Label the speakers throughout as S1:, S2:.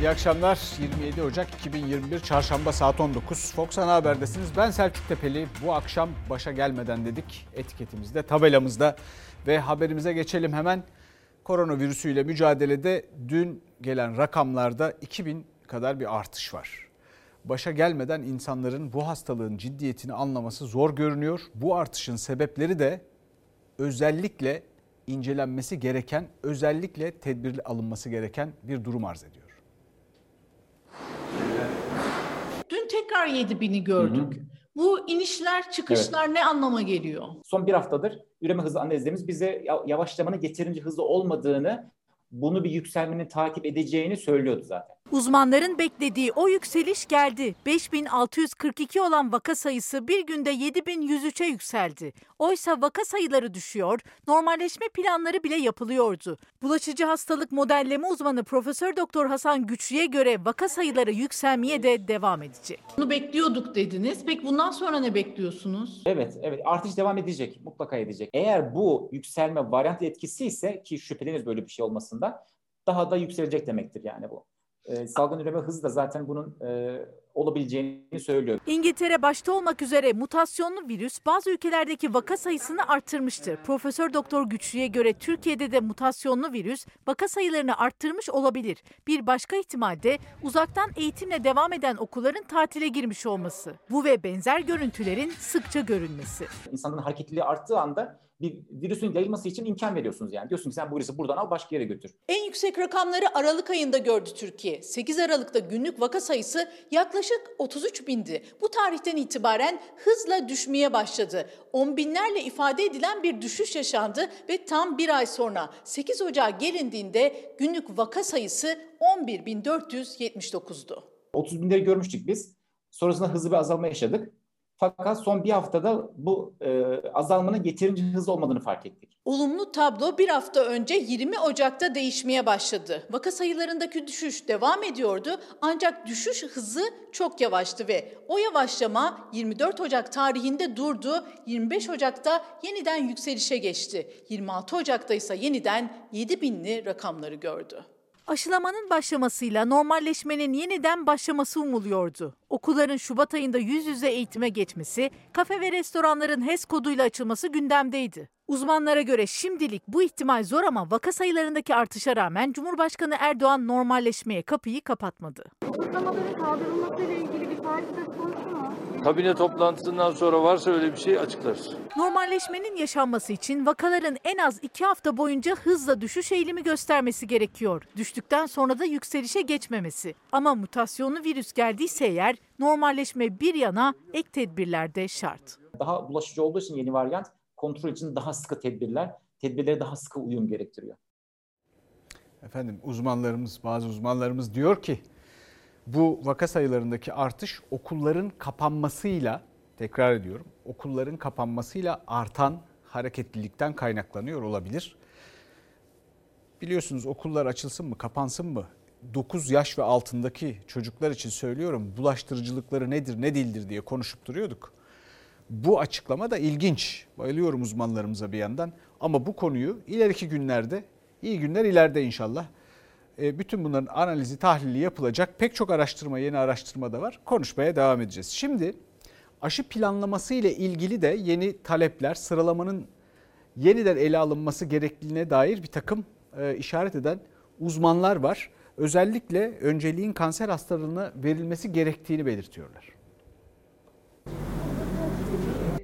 S1: İyi akşamlar. 27 Ocak 2021 Çarşamba saat 19. Fox Ana Haber'desiniz. Ben Selçuk Tepeli. Bu akşam başa gelmeden dedik etiketimizde, tabelamızda ve haberimize geçelim hemen. Koronavirüsüyle mücadelede dün gelen rakamlarda 2000 kadar bir artış var. Başa gelmeden insanların bu hastalığın ciddiyetini anlaması zor görünüyor. Bu artışın sebepleri de özellikle incelenmesi gereken, özellikle tedbirli alınması gereken bir durum arz ediyor.
S2: Dün tekrar 7 bini gördük. Hı hı. Bu inişler çıkışlar evet. ne anlama geliyor?
S3: Son bir haftadır üreme hızı analizlerimiz bize yavaşlamanın yeterince hızlı olmadığını, bunu bir yükselmenin takip edeceğini söylüyordu zaten.
S4: Uzmanların beklediği o yükseliş geldi. 5642 olan vaka sayısı bir günde 7103'e yükseldi. Oysa vaka sayıları düşüyor, normalleşme planları bile yapılıyordu. Bulaşıcı hastalık modelleme uzmanı Profesör Doktor Hasan Güçlü'ye göre vaka sayıları yükselmeye de devam edecek.
S2: Bunu bekliyorduk dediniz. Peki bundan sonra ne bekliyorsunuz?
S3: Evet, evet. Artış devam edecek. Mutlaka edecek. Eğer bu yükselme varyant etkisi ise ki şüpheleniyoruz böyle bir şey olmasında daha da yükselecek demektir yani bu e, salgın üreme hızı da zaten bunun e, olabileceğini söylüyor.
S4: İngiltere başta olmak üzere mutasyonlu virüs bazı ülkelerdeki vaka sayısını arttırmıştı. Profesör Doktor Güçlü'ye göre Türkiye'de de mutasyonlu virüs vaka sayılarını arttırmış olabilir. Bir başka ihtimal de uzaktan eğitimle devam eden okulların tatile girmiş olması. Bu ve benzer görüntülerin sıkça görülmesi.
S3: İnsanların hareketliliği arttığı anda bir virüsün yayılması için imkan veriyorsunuz yani. Diyorsun ki sen bu virüsü buradan al başka yere götür.
S2: En yüksek rakamları Aralık ayında gördü Türkiye. 8 Aralık'ta günlük vaka sayısı yaklaşık 33 bindi. Bu tarihten itibaren hızla düşmeye başladı. 10 binlerle ifade edilen bir düşüş yaşandı ve tam bir ay sonra 8 Ocağı gelindiğinde günlük vaka sayısı 11.479'du.
S3: 30 binleri görmüştük biz. Sonrasında hızlı bir azalma yaşadık. Fakat son bir haftada bu e, azalmanın yeterince hızlı olmadığını fark ettik.
S2: Olumlu tablo bir hafta önce 20 Ocak'ta değişmeye başladı. Vaka sayılarındaki düşüş devam ediyordu ancak düşüş hızı çok yavaştı ve o yavaşlama 24 Ocak tarihinde durdu. 25 Ocak'ta yeniden yükselişe geçti. 26 Ocak'ta ise yeniden 7 binli rakamları gördü.
S4: Aşılamanın başlamasıyla normalleşmenin yeniden başlaması umuluyordu. Okulların Şubat ayında yüz yüze eğitime geçmesi, kafe ve restoranların HES koduyla açılması gündemdeydi. Uzmanlara göre şimdilik bu ihtimal zor ama vaka sayılarındaki artışa rağmen Cumhurbaşkanı Erdoğan normalleşmeye kapıyı kapatmadı.
S5: Kısıtlamaların kaldırılmasıyla ilgili bir tarih söz konusu mu?
S6: Kabine toplantısından sonra varsa öyle bir şey açıklarız.
S4: Normalleşmenin yaşanması için vakaların en az iki hafta boyunca hızla düşüş eğilimi göstermesi gerekiyor. Düştükten sonra da yükselişe geçmemesi. Ama mutasyonlu virüs geldiyse eğer normalleşme bir yana ek tedbirler de şart.
S3: Daha bulaşıcı olduğu için yeni varyant kontrol için daha sıkı tedbirler, tedbirlere daha sıkı uyum gerektiriyor.
S1: Efendim uzmanlarımız, bazı uzmanlarımız diyor ki bu vaka sayılarındaki artış okulların kapanmasıyla, tekrar ediyorum, okulların kapanmasıyla artan hareketlilikten kaynaklanıyor olabilir. Biliyorsunuz okullar açılsın mı, kapansın mı? 9 yaş ve altındaki çocuklar için söylüyorum bulaştırıcılıkları nedir ne değildir diye konuşup duruyorduk. Bu açıklama da ilginç. Bayılıyorum uzmanlarımıza bir yandan. Ama bu konuyu ileriki günlerde, iyi günler ileride inşallah. E, bütün bunların analizi, tahlili yapılacak. Pek çok araştırma, yeni araştırma da var. Konuşmaya devam edeceğiz. Şimdi aşı planlaması ile ilgili de yeni talepler, sıralamanın yeniden ele alınması gerekliliğine dair bir takım e, işaret eden uzmanlar var. Özellikle önceliğin kanser hastalarına verilmesi gerektiğini belirtiyorlar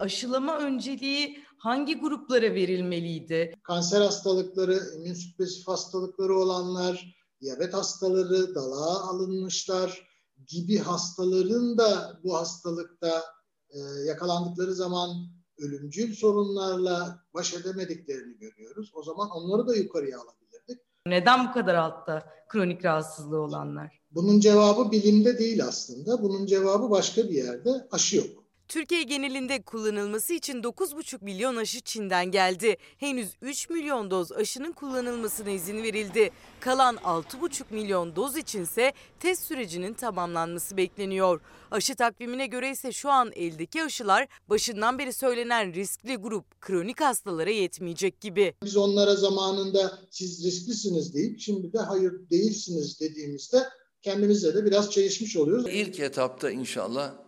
S7: aşılama önceliği hangi gruplara verilmeliydi?
S8: Kanser hastalıkları, immün süpresif hastalıkları olanlar, diyabet hastaları, dalağa alınmışlar gibi hastaların da bu hastalıkta e, yakalandıkları zaman ölümcül sorunlarla baş edemediklerini görüyoruz. O zaman onları da yukarıya alabilirdik.
S7: Neden bu kadar altta kronik rahatsızlığı olanlar?
S8: Bunun cevabı bilimde değil aslında. Bunun cevabı başka bir yerde. Aşı yok.
S9: Türkiye genelinde kullanılması için 9,5 milyon aşı Çin'den geldi. Henüz 3 milyon doz aşının kullanılmasına izin verildi. Kalan 6,5 milyon doz içinse test sürecinin tamamlanması bekleniyor. Aşı takvimine göre ise şu an eldeki aşılar başından beri söylenen riskli grup kronik hastalara yetmeyecek gibi.
S8: Biz onlara zamanında siz risklisiniz deyip şimdi de hayır değilsiniz dediğimizde kendimizle de biraz çelişmiş oluyoruz.
S10: İlk etapta inşallah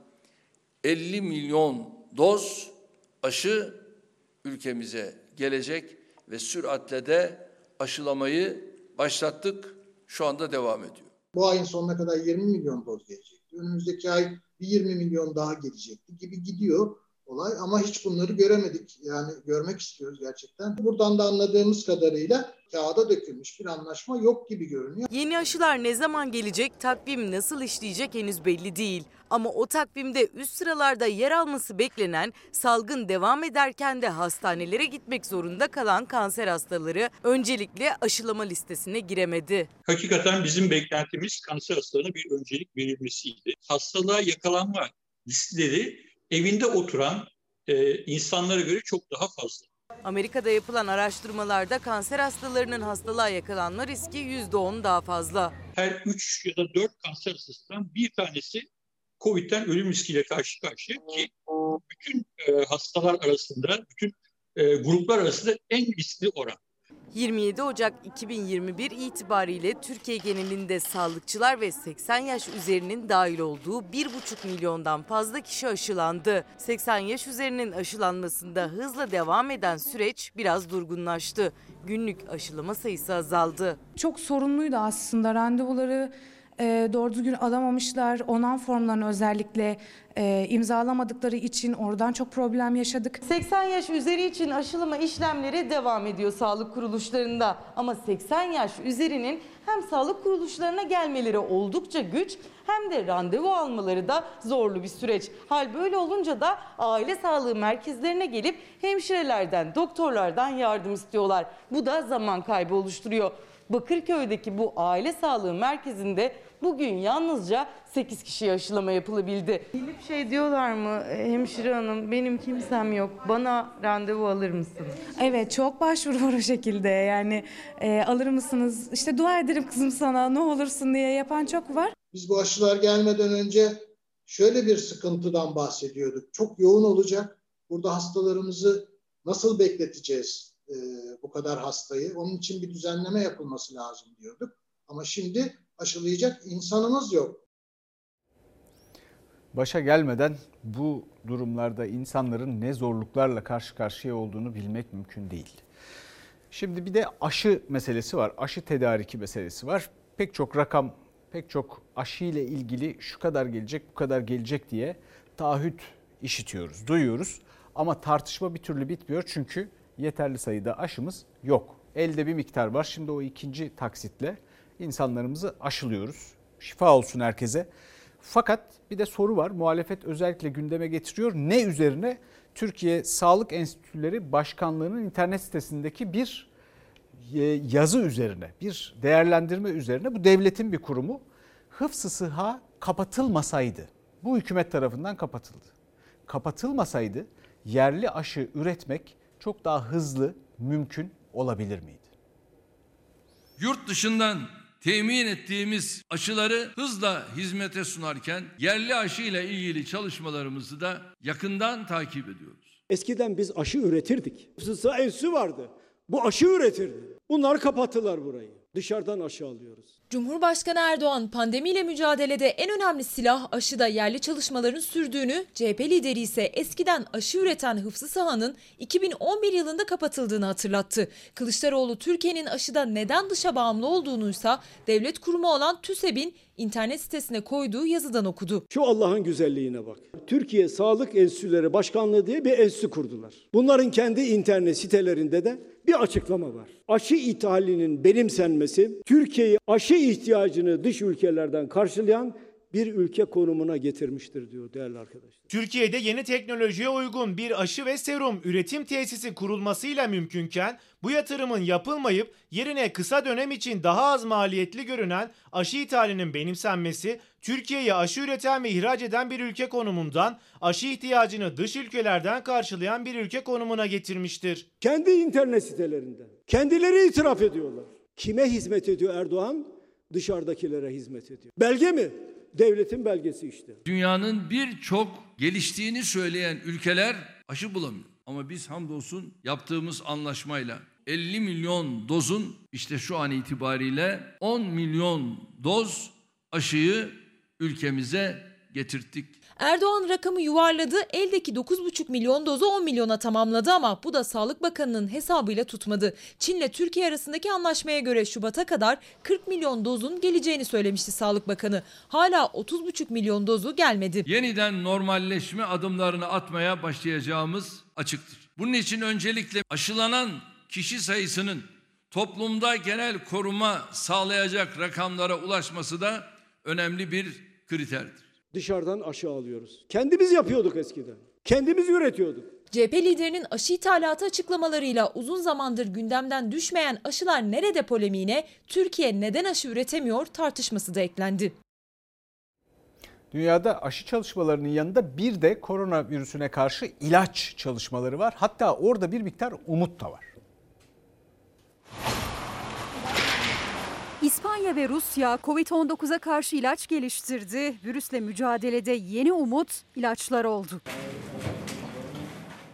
S10: 50 milyon doz aşı ülkemize gelecek ve süratle de aşılamayı başlattık. Şu anda devam ediyor.
S8: Bu ayın sonuna kadar 20 milyon doz gelecekti. Önümüzdeki ay bir 20 milyon daha gelecekti gibi gidiyor olay ama hiç bunları göremedik. Yani görmek istiyoruz gerçekten. Buradan da anladığımız kadarıyla kağıda dökülmüş bir anlaşma yok gibi görünüyor.
S9: Yeni aşılar ne zaman gelecek, takvim nasıl işleyecek henüz belli değil. Ama o takvimde üst sıralarda yer alması beklenen salgın devam ederken de hastanelere gitmek zorunda kalan kanser hastaları öncelikle aşılama listesine giremedi.
S6: Hakikaten bizim beklentimiz kanser hastalarına bir öncelik verilmesiydi. Hastalığa yakalanma listeleri evinde oturan e, insanlara göre çok daha fazla.
S9: Amerika'da yapılan araştırmalarda kanser hastalarının hastalığa yakalanma riski %10 daha fazla.
S6: Her 3 ya da 4 kanser hastasından bir tanesi COVID'den ölüm riskiyle karşı karşıya ki bütün e, hastalar arasında, bütün e, gruplar arasında en riskli oran.
S9: 27 Ocak 2021 itibariyle Türkiye genelinde sağlıkçılar ve 80 yaş üzerinin dahil olduğu 1,5 milyondan fazla kişi aşılandı. 80 yaş üzerinin aşılanmasında hızla devam eden süreç biraz durgunlaştı. Günlük aşılama sayısı azaldı.
S11: Çok sorunluydu aslında randevuları e, doğru düzgün alamamışlar. Onan formlarını özellikle e, imzalamadıkları için oradan çok problem yaşadık.
S9: 80 yaş üzeri için aşılama işlemleri devam ediyor sağlık kuruluşlarında. Ama 80 yaş üzerinin hem sağlık kuruluşlarına gelmeleri oldukça güç hem de randevu almaları da zorlu bir süreç. Hal böyle olunca da aile sağlığı merkezlerine gelip hemşirelerden, doktorlardan yardım istiyorlar. Bu da zaman kaybı oluşturuyor. Bakırköy'deki bu aile sağlığı merkezinde bugün yalnızca 8 kişiye aşılama yapılabildi. Gelip şey diyorlar mı hemşire hanım benim kimsem yok bana randevu alır mısınız?
S11: Evet çok başvuru var o şekilde yani e, alır mısınız işte dua ederim kızım sana ne olursun diye yapan çok var.
S8: Biz bu aşılar gelmeden önce şöyle bir sıkıntıdan bahsediyorduk. Çok yoğun olacak. Burada hastalarımızı nasıl bekleteceğiz e, bu kadar hastayı? Onun için bir düzenleme yapılması lazım diyorduk. Ama şimdi aşılayacak insanımız yok.
S1: Başa gelmeden bu durumlarda insanların ne zorluklarla karşı karşıya olduğunu bilmek mümkün değil. Şimdi bir de aşı meselesi var. Aşı tedariki meselesi var. Pek çok rakam, pek çok aşı ile ilgili şu kadar gelecek, bu kadar gelecek diye taahhüt işitiyoruz, duyuyoruz. Ama tartışma bir türlü bitmiyor çünkü yeterli sayıda aşımız yok. Elde bir miktar var. Şimdi o ikinci taksitle insanlarımızı aşılıyoruz. Şifa olsun herkese. Fakat bir de soru var. Muhalefet özellikle gündeme getiriyor. Ne üzerine? Türkiye Sağlık Enstitüleri Başkanlığı'nın internet sitesindeki bir e, yazı üzerine, bir değerlendirme üzerine bu devletin bir kurumu hıfzı sıha kapatılmasaydı, bu hükümet tarafından kapatıldı. Kapatılmasaydı yerli aşı üretmek çok daha hızlı mümkün olabilir miydi?
S10: Yurt dışından temin ettiğimiz aşıları hızla hizmete sunarken yerli aşı ile ilgili çalışmalarımızı da yakından takip ediyoruz.
S12: Eskiden biz aşı üretirdik. Sısa enstitü vardı. Bu aşı üretirdi. Bunlar kapattılar burayı. Dışarıdan aşı alıyoruz.
S13: Cumhurbaşkanı Erdoğan pandemiyle mücadelede en önemli silah aşıda yerli çalışmaların sürdüğünü, CHP lideri ise eskiden aşı üreten Hıfzı Saha'nın 2011 yılında kapatıldığını hatırlattı. Kılıçdaroğlu Türkiye'nin aşıda neden dışa bağımlı olduğunuysa devlet kurumu olan TÜSEB'in internet sitesine koyduğu yazıdan okudu.
S12: Şu Allah'ın güzelliğine bak. Türkiye Sağlık Enstitüleri Başkanlığı diye bir enstitü kurdular. Bunların kendi internet sitelerinde de bir açıklama var. Aşı ithalinin benimsenmesi Türkiye'yi aşı ihtiyacını dış ülkelerden karşılayan bir ülke konumuna getirmiştir diyor değerli arkadaşlar.
S14: Türkiye'de yeni teknolojiye uygun bir aşı ve serum üretim tesisi kurulmasıyla mümkünken bu yatırımın yapılmayıp yerine kısa dönem için daha az maliyetli görünen aşı ithalinin benimsenmesi Türkiye'yi aşı üreten ve ihraç eden bir ülke konumundan aşı ihtiyacını dış ülkelerden karşılayan bir ülke konumuna getirmiştir.
S12: Kendi internet sitelerinde kendileri itiraf ediyorlar. Kime hizmet ediyor Erdoğan? Dışarıdakilere hizmet ediyor. Belge mi? Devletin belgesi işte.
S10: Dünyanın birçok geliştiğini söyleyen ülkeler aşı bulamıyor. Ama biz hamdolsun yaptığımız anlaşmayla 50 milyon dozun işte şu an itibariyle 10 milyon doz aşıyı ülkemize getirttik.
S15: Erdoğan rakamı yuvarladı, eldeki 9,5 milyon dozu 10 milyona tamamladı ama bu da Sağlık Bakanı'nın hesabıyla tutmadı. Çin'le Türkiye arasındaki anlaşmaya göre Şubat'a kadar 40 milyon dozun geleceğini söylemişti Sağlık Bakanı. Hala 30,5 milyon dozu gelmedi.
S10: Yeniden normalleşme adımlarını atmaya başlayacağımız açıktır. Bunun için öncelikle aşılanan kişi sayısının toplumda genel koruma sağlayacak rakamlara ulaşması da önemli bir kriterdir.
S12: Dışarıdan aşı alıyoruz. Kendimiz yapıyorduk eskiden. Kendimiz üretiyorduk.
S15: CHP liderinin aşı ithalatı açıklamalarıyla uzun zamandır gündemden düşmeyen aşılar nerede polemiğine Türkiye neden aşı üretemiyor tartışması da eklendi.
S1: Dünyada aşı çalışmalarının yanında bir de koronavirüsüne karşı ilaç çalışmaları var. Hatta orada bir miktar umut da var.
S16: İspanya ve Rusya Covid-19'a karşı ilaç geliştirdi. Virüsle mücadelede yeni umut ilaçlar oldu.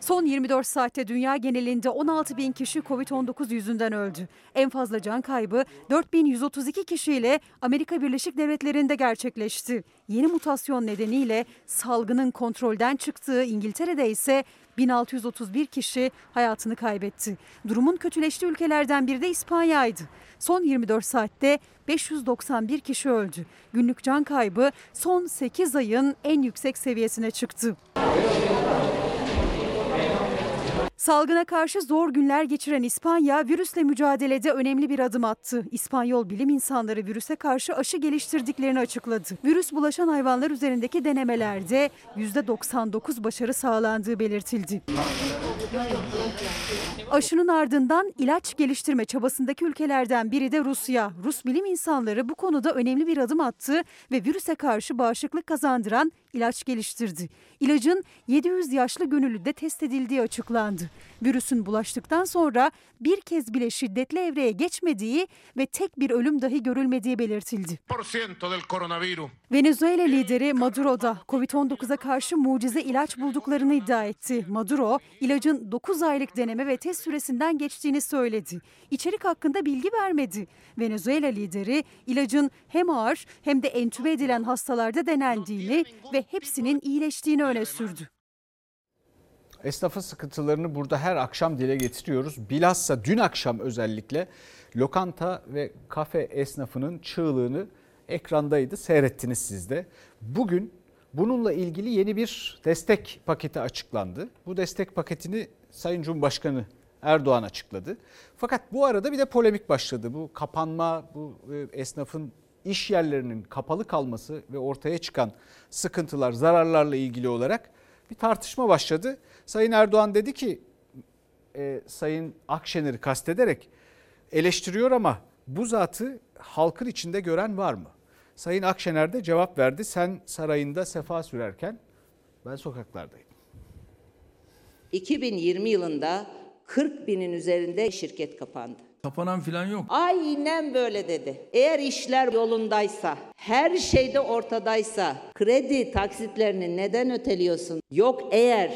S16: Son 24 saatte dünya genelinde 16 bin kişi Covid-19 yüzünden öldü. En fazla can kaybı 4132 kişiyle Amerika Birleşik Devletleri'nde gerçekleşti. Yeni mutasyon nedeniyle salgının kontrolden çıktığı İngiltere'de ise 1631 kişi hayatını kaybetti. Durumun kötüleştiği ülkelerden biri de İspanya'ydı. Son 24 saatte 591 kişi öldü. Günlük can kaybı son 8 ayın en yüksek seviyesine çıktı. Salgına karşı zor günler geçiren İspanya virüsle mücadelede önemli bir adım attı. İspanyol bilim insanları virüse karşı aşı geliştirdiklerini açıkladı. Virüs bulaşan hayvanlar üzerindeki denemelerde %99 başarı sağlandığı belirtildi. Aşının ardından ilaç geliştirme çabasındaki ülkelerden biri de Rusya. Rus bilim insanları bu konuda önemli bir adım attı ve virüse karşı bağışıklık kazandıran ilaç geliştirdi. İlacın 700 yaşlı gönüllüde test edildiği açıklandı. Virüsün bulaştıktan sonra bir kez bile şiddetli evreye geçmediği ve tek bir ölüm dahi görülmediği belirtildi. Venezuela lideri Maduro da Covid-19'a karşı mucize ilaç bulduklarını iddia etti. Maduro, ilacın 9 aylık deneme ve test süresinden geçtiğini söyledi. İçerik hakkında bilgi vermedi. Venezuela lideri ilacın hem ağır hem de entübe edilen hastalarda denendiğini ve hepsinin iyileştiğini öne sürdü.
S1: Esnafın sıkıntılarını burada her akşam dile getiriyoruz. Bilhassa dün akşam özellikle lokanta ve kafe esnafının çığlığını ekrandaydı. Seyrettiniz siz de. Bugün bununla ilgili yeni bir destek paketi açıklandı. Bu destek paketini Sayın Cumhurbaşkanı Erdoğan açıkladı. Fakat bu arada bir de polemik başladı. Bu kapanma, bu e, esnafın iş yerlerinin kapalı kalması ve ortaya çıkan sıkıntılar, zararlarla ilgili olarak bir tartışma başladı. Sayın Erdoğan dedi ki e, Sayın Akşener'i kastederek eleştiriyor ama bu zatı halkın içinde gören var mı? Sayın Akşener de cevap verdi. Sen sarayında sefa sürerken ben sokaklardayım.
S17: 2020 yılında 40 binin üzerinde şirket kapandı.
S10: Kapanan filan yok.
S17: Aynen böyle dedi. Eğer işler yolundaysa, her şeyde ortadaysa kredi taksitlerini neden öteliyorsun? Yok eğer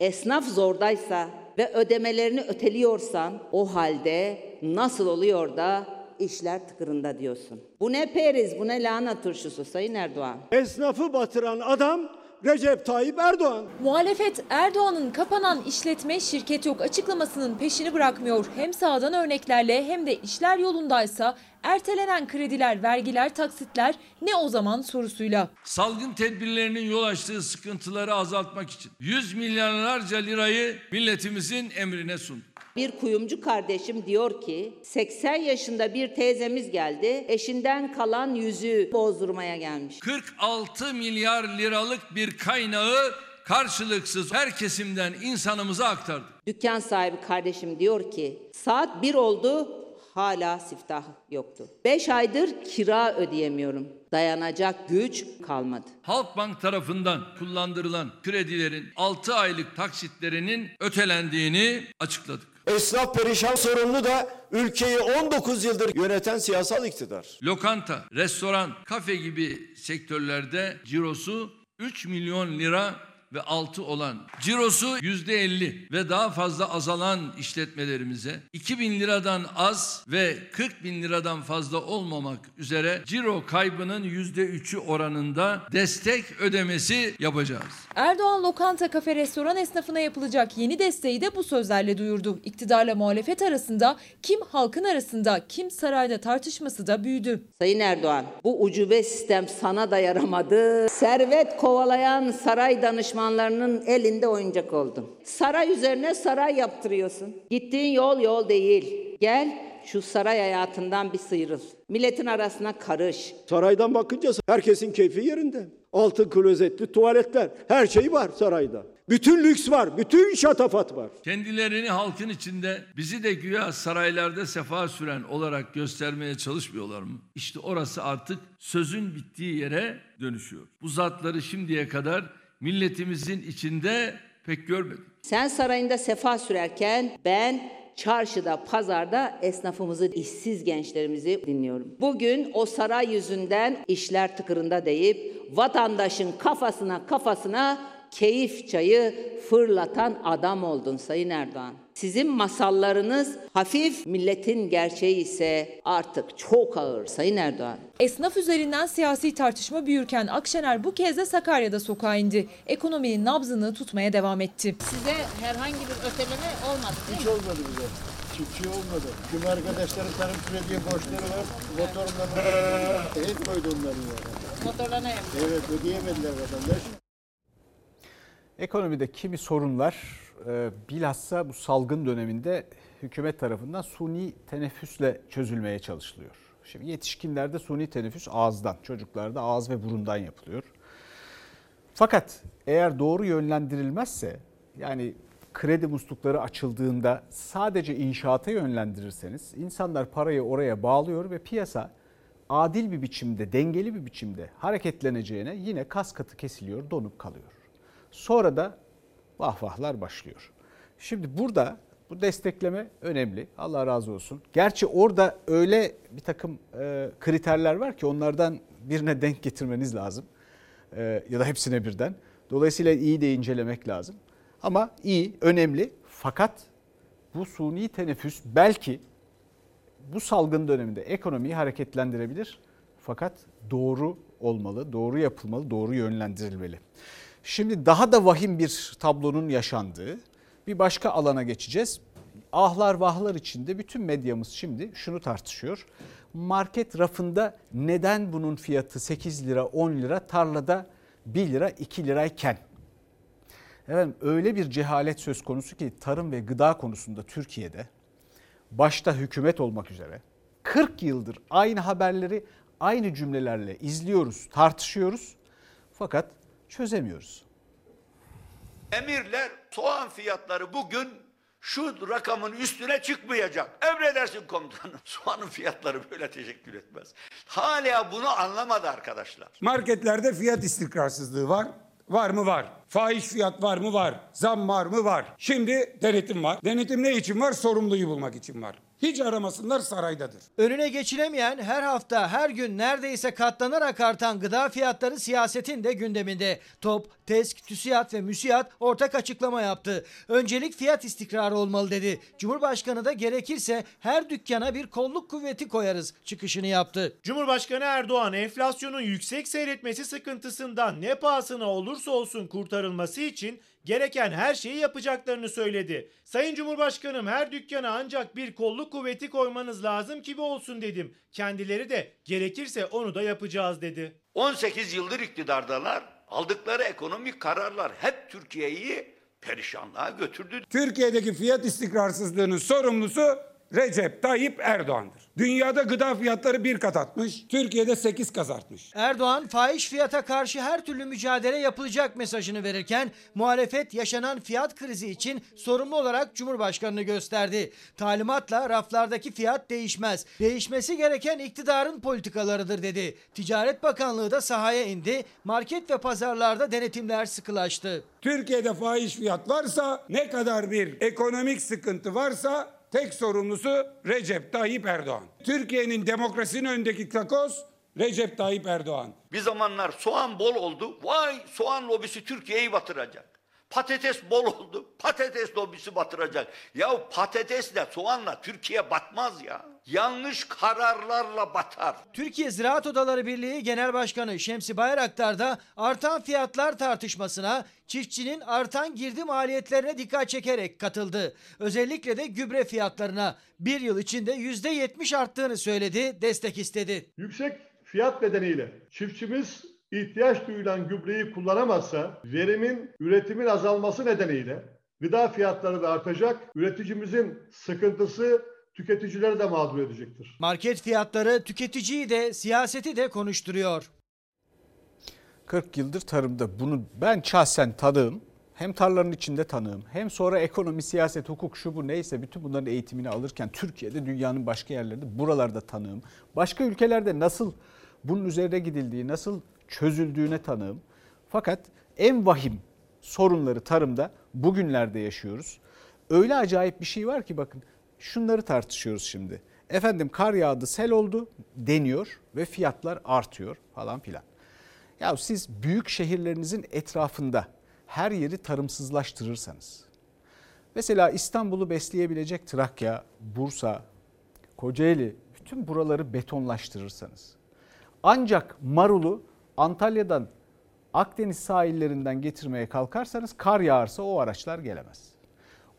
S17: esnaf zordaysa ve ödemelerini öteliyorsan o halde nasıl oluyor da işler tıkırında diyorsun. Bu ne periz, bu ne lahana turşusu Sayın Erdoğan.
S12: Esnafı batıran adam Recep Tayyip Erdoğan.
S15: Muhalefet Erdoğan'ın kapanan işletme şirket yok açıklamasının peşini bırakmıyor. Hem sağdan örneklerle hem de işler yolundaysa ertelenen krediler, vergiler, taksitler ne o zaman sorusuyla.
S10: Salgın tedbirlerinin yol açtığı sıkıntıları azaltmak için 100 milyarlarca lirayı milletimizin emrine sundu.
S17: Bir kuyumcu kardeşim diyor ki 80 yaşında bir teyzemiz geldi. Eşinden kalan yüzüğü bozdurmaya gelmiş.
S10: 46 milyar liralık bir kaynağı karşılıksız her kesimden insanımıza aktardı.
S17: Dükkan sahibi kardeşim diyor ki saat bir oldu hala siftah yoktu. 5 aydır kira ödeyemiyorum. Dayanacak güç kalmadı.
S10: Halkbank tarafından kullandırılan kredilerin 6 aylık taksitlerinin ötelendiğini açıkladık.
S18: Esnaf perişan sorumlu da ülkeyi 19 yıldır yöneten siyasal iktidar.
S10: Lokanta, restoran, kafe gibi sektörlerde cirosu 3 milyon lira ve altı olan cirosu yüzde elli ve daha fazla azalan işletmelerimize 2 bin liradan az ve 40 bin liradan fazla olmamak üzere ciro kaybının yüzde üçü oranında destek ödemesi yapacağız.
S15: Erdoğan lokanta, kafe, restoran esnafına yapılacak yeni desteği de bu sözlerle duyurdu. İktidarla muhalefet arasında kim halkın arasında kim sarayda tartışması da büyüdü.
S17: Sayın Erdoğan, bu ucube sistem sana da yaramadı. Servet kovalayan saray danışmanlarının elinde oyuncak oldun. Saray üzerine saray yaptırıyorsun. Gittiğin yol yol değil. Gel şu saray hayatından bir sıyrıl. Milletin arasına karış.
S12: Saraydan bakınca herkesin keyfi yerinde. Altın klozetli tuvaletler, her şey var sarayda. Bütün lüks var, bütün şatafat var.
S10: Kendilerini halkın içinde bizi de güya saraylarda sefa süren olarak göstermeye çalışmıyorlar mı? İşte orası artık sözün bittiği yere dönüşüyor. Bu zatları şimdiye kadar milletimizin içinde pek görmedik.
S17: Sen sarayında sefa sürerken ben çarşıda, pazarda esnafımızı, işsiz gençlerimizi dinliyorum. Bugün o saray yüzünden işler tıkırında deyip vatandaşın kafasına kafasına keyif çayı fırlatan adam oldun Sayın Erdoğan. Sizin masallarınız hafif, milletin gerçeği ise artık çok ağır Sayın Erdoğan.
S15: Esnaf üzerinden siyasi tartışma büyürken Akşener bu kez de Sakarya'da sokağa indi. Ekonominin nabzını tutmaya devam etti.
S18: Size herhangi bir öteleme olmadı değil
S19: Hiç
S18: mi?
S19: olmadı bize. Çiftçi olmadı. Tüm arkadaşların tarım krediye borçları var. Motorlarına hep koydu onların yani.
S18: Motorlarına
S19: Evet ödeyemediler vatandaş.
S1: Ekonomide kimi sorunlar e, bilhassa bu salgın döneminde hükümet tarafından suni teneffüsle çözülmeye çalışılıyor. Şimdi yetişkinlerde suni teneffüs ağızdan, çocuklarda ağız ve burundan yapılıyor. Fakat eğer doğru yönlendirilmezse yani kredi muslukları açıldığında sadece inşaata yönlendirirseniz insanlar parayı oraya bağlıyor ve piyasa adil bir biçimde, dengeli bir biçimde hareketleneceğine yine kas katı kesiliyor, donup kalıyor. Sonra da vah vahlar başlıyor. Şimdi burada bu destekleme önemli. Allah razı olsun. Gerçi orada öyle bir takım e, kriterler var ki onlardan birine denk getirmeniz lazım. E, ya da hepsine birden. Dolayısıyla iyi de incelemek lazım. Ama iyi, önemli. Fakat bu suni teneffüs belki bu salgın döneminde ekonomiyi hareketlendirebilir. Fakat doğru olmalı, doğru yapılmalı, doğru yönlendirilmeli. Şimdi daha da vahim bir tablonun yaşandığı bir başka alana geçeceğiz. Ahlar vahlar içinde bütün medyamız şimdi şunu tartışıyor. Market rafında neden bunun fiyatı 8 lira 10 lira tarlada 1 lira 2 lirayken? Efendim öyle bir cehalet söz konusu ki tarım ve gıda konusunda Türkiye'de başta hükümet olmak üzere 40 yıldır aynı haberleri aynı cümlelerle izliyoruz, tartışıyoruz. Fakat çözemiyoruz.
S20: Emirler soğan fiyatları bugün şu rakamın üstüne çıkmayacak. Emredersin komutanım. Soğanın fiyatları böyle teşekkür etmez. Hala bunu anlamadı arkadaşlar.
S21: Marketlerde fiyat istikrarsızlığı var. Var mı? Var. Fahiş fiyat var mı? Var. Zam var mı? Var. Şimdi denetim var. Denetim ne için var? Sorumluyu bulmak için var. Hiç aramasınlar saraydadır.
S22: Önüne geçilemeyen her hafta her gün neredeyse katlanarak artan gıda fiyatları siyasetin de gündeminde. TOP, TESK, TÜSİAD ve MÜSİAD ortak açıklama yaptı. Öncelik fiyat istikrarı olmalı dedi. Cumhurbaşkanı da gerekirse her dükkana bir kolluk kuvveti koyarız çıkışını yaptı.
S14: Cumhurbaşkanı Erdoğan enflasyonun yüksek seyretmesi sıkıntısından ne pahasına olursa olsun kurtarılması için gereken her şeyi yapacaklarını söyledi. Sayın Cumhurbaşkanım her dükkana ancak bir kolluk kuvveti koymanız lazım gibi olsun dedim. Kendileri de gerekirse onu da yapacağız dedi.
S20: 18 yıldır iktidardalar. Aldıkları ekonomik kararlar hep Türkiye'yi perişanlığa götürdü.
S21: Türkiye'deki fiyat istikrarsızlığının sorumlusu Recep Tayyip Erdoğan'dır. Dünyada gıda fiyatları bir kat artmış, Türkiye'de 8 kat artmış.
S22: Erdoğan fahiş fiyata karşı her türlü mücadele yapılacak mesajını verirken muhalefet yaşanan fiyat krizi için sorumlu olarak Cumhurbaşkanını gösterdi. Talimatla raflardaki fiyat değişmez. Değişmesi gereken iktidarın politikalarıdır dedi. Ticaret Bakanlığı da sahaya indi. Market ve pazarlarda denetimler sıkılaştı.
S21: Türkiye'de fahiş fiyat varsa, ne kadar bir ekonomik sıkıntı varsa tek sorumlusu Recep Tayyip Erdoğan. Türkiye'nin demokrasinin önündeki takoz Recep Tayyip Erdoğan.
S20: Bir zamanlar soğan bol oldu. Vay soğan lobisi Türkiye'yi batıracak. Patates bol oldu. Patates lobisi batıracak. Ya patatesle soğanla Türkiye batmaz ya. Yanlış kararlarla batar.
S23: Türkiye Ziraat Odaları Birliği Genel Başkanı Şemsi Bayraktar da artan fiyatlar tartışmasına çiftçinin artan girdi maliyetlerine dikkat çekerek katıldı. Özellikle de gübre fiyatlarına bir yıl içinde %70 arttığını söyledi, destek istedi.
S24: Yüksek fiyat nedeniyle çiftçimiz ihtiyaç duyulan gübreyi kullanamazsa verimin, üretimin azalması nedeniyle gıda fiyatları da artacak. Üreticimizin sıkıntısı tüketicileri de mağdur edecektir.
S23: Market fiyatları tüketiciyi de siyaseti de konuşturuyor.
S1: 40 yıldır tarımda bunu ben şahsen tanığım. Hem tarlanın içinde tanığım hem sonra ekonomi, siyaset, hukuk şu bu neyse bütün bunların eğitimini alırken Türkiye'de dünyanın başka yerlerinde buralarda tanığım. Başka ülkelerde nasıl bunun üzerine gidildiği, nasıl çözüldüğüne tanığım. Fakat en vahim sorunları tarımda bugünlerde yaşıyoruz. Öyle acayip bir şey var ki bakın şunları tartışıyoruz şimdi. Efendim kar yağdı, sel oldu deniyor ve fiyatlar artıyor falan filan. Ya siz büyük şehirlerinizin etrafında her yeri tarımsızlaştırırsanız, mesela İstanbul'u besleyebilecek Trakya, Bursa, Kocaeli, bütün buraları betonlaştırırsanız, ancak marulu Antalya'dan Akdeniz sahillerinden getirmeye kalkarsanız kar yağarsa o araçlar gelemez.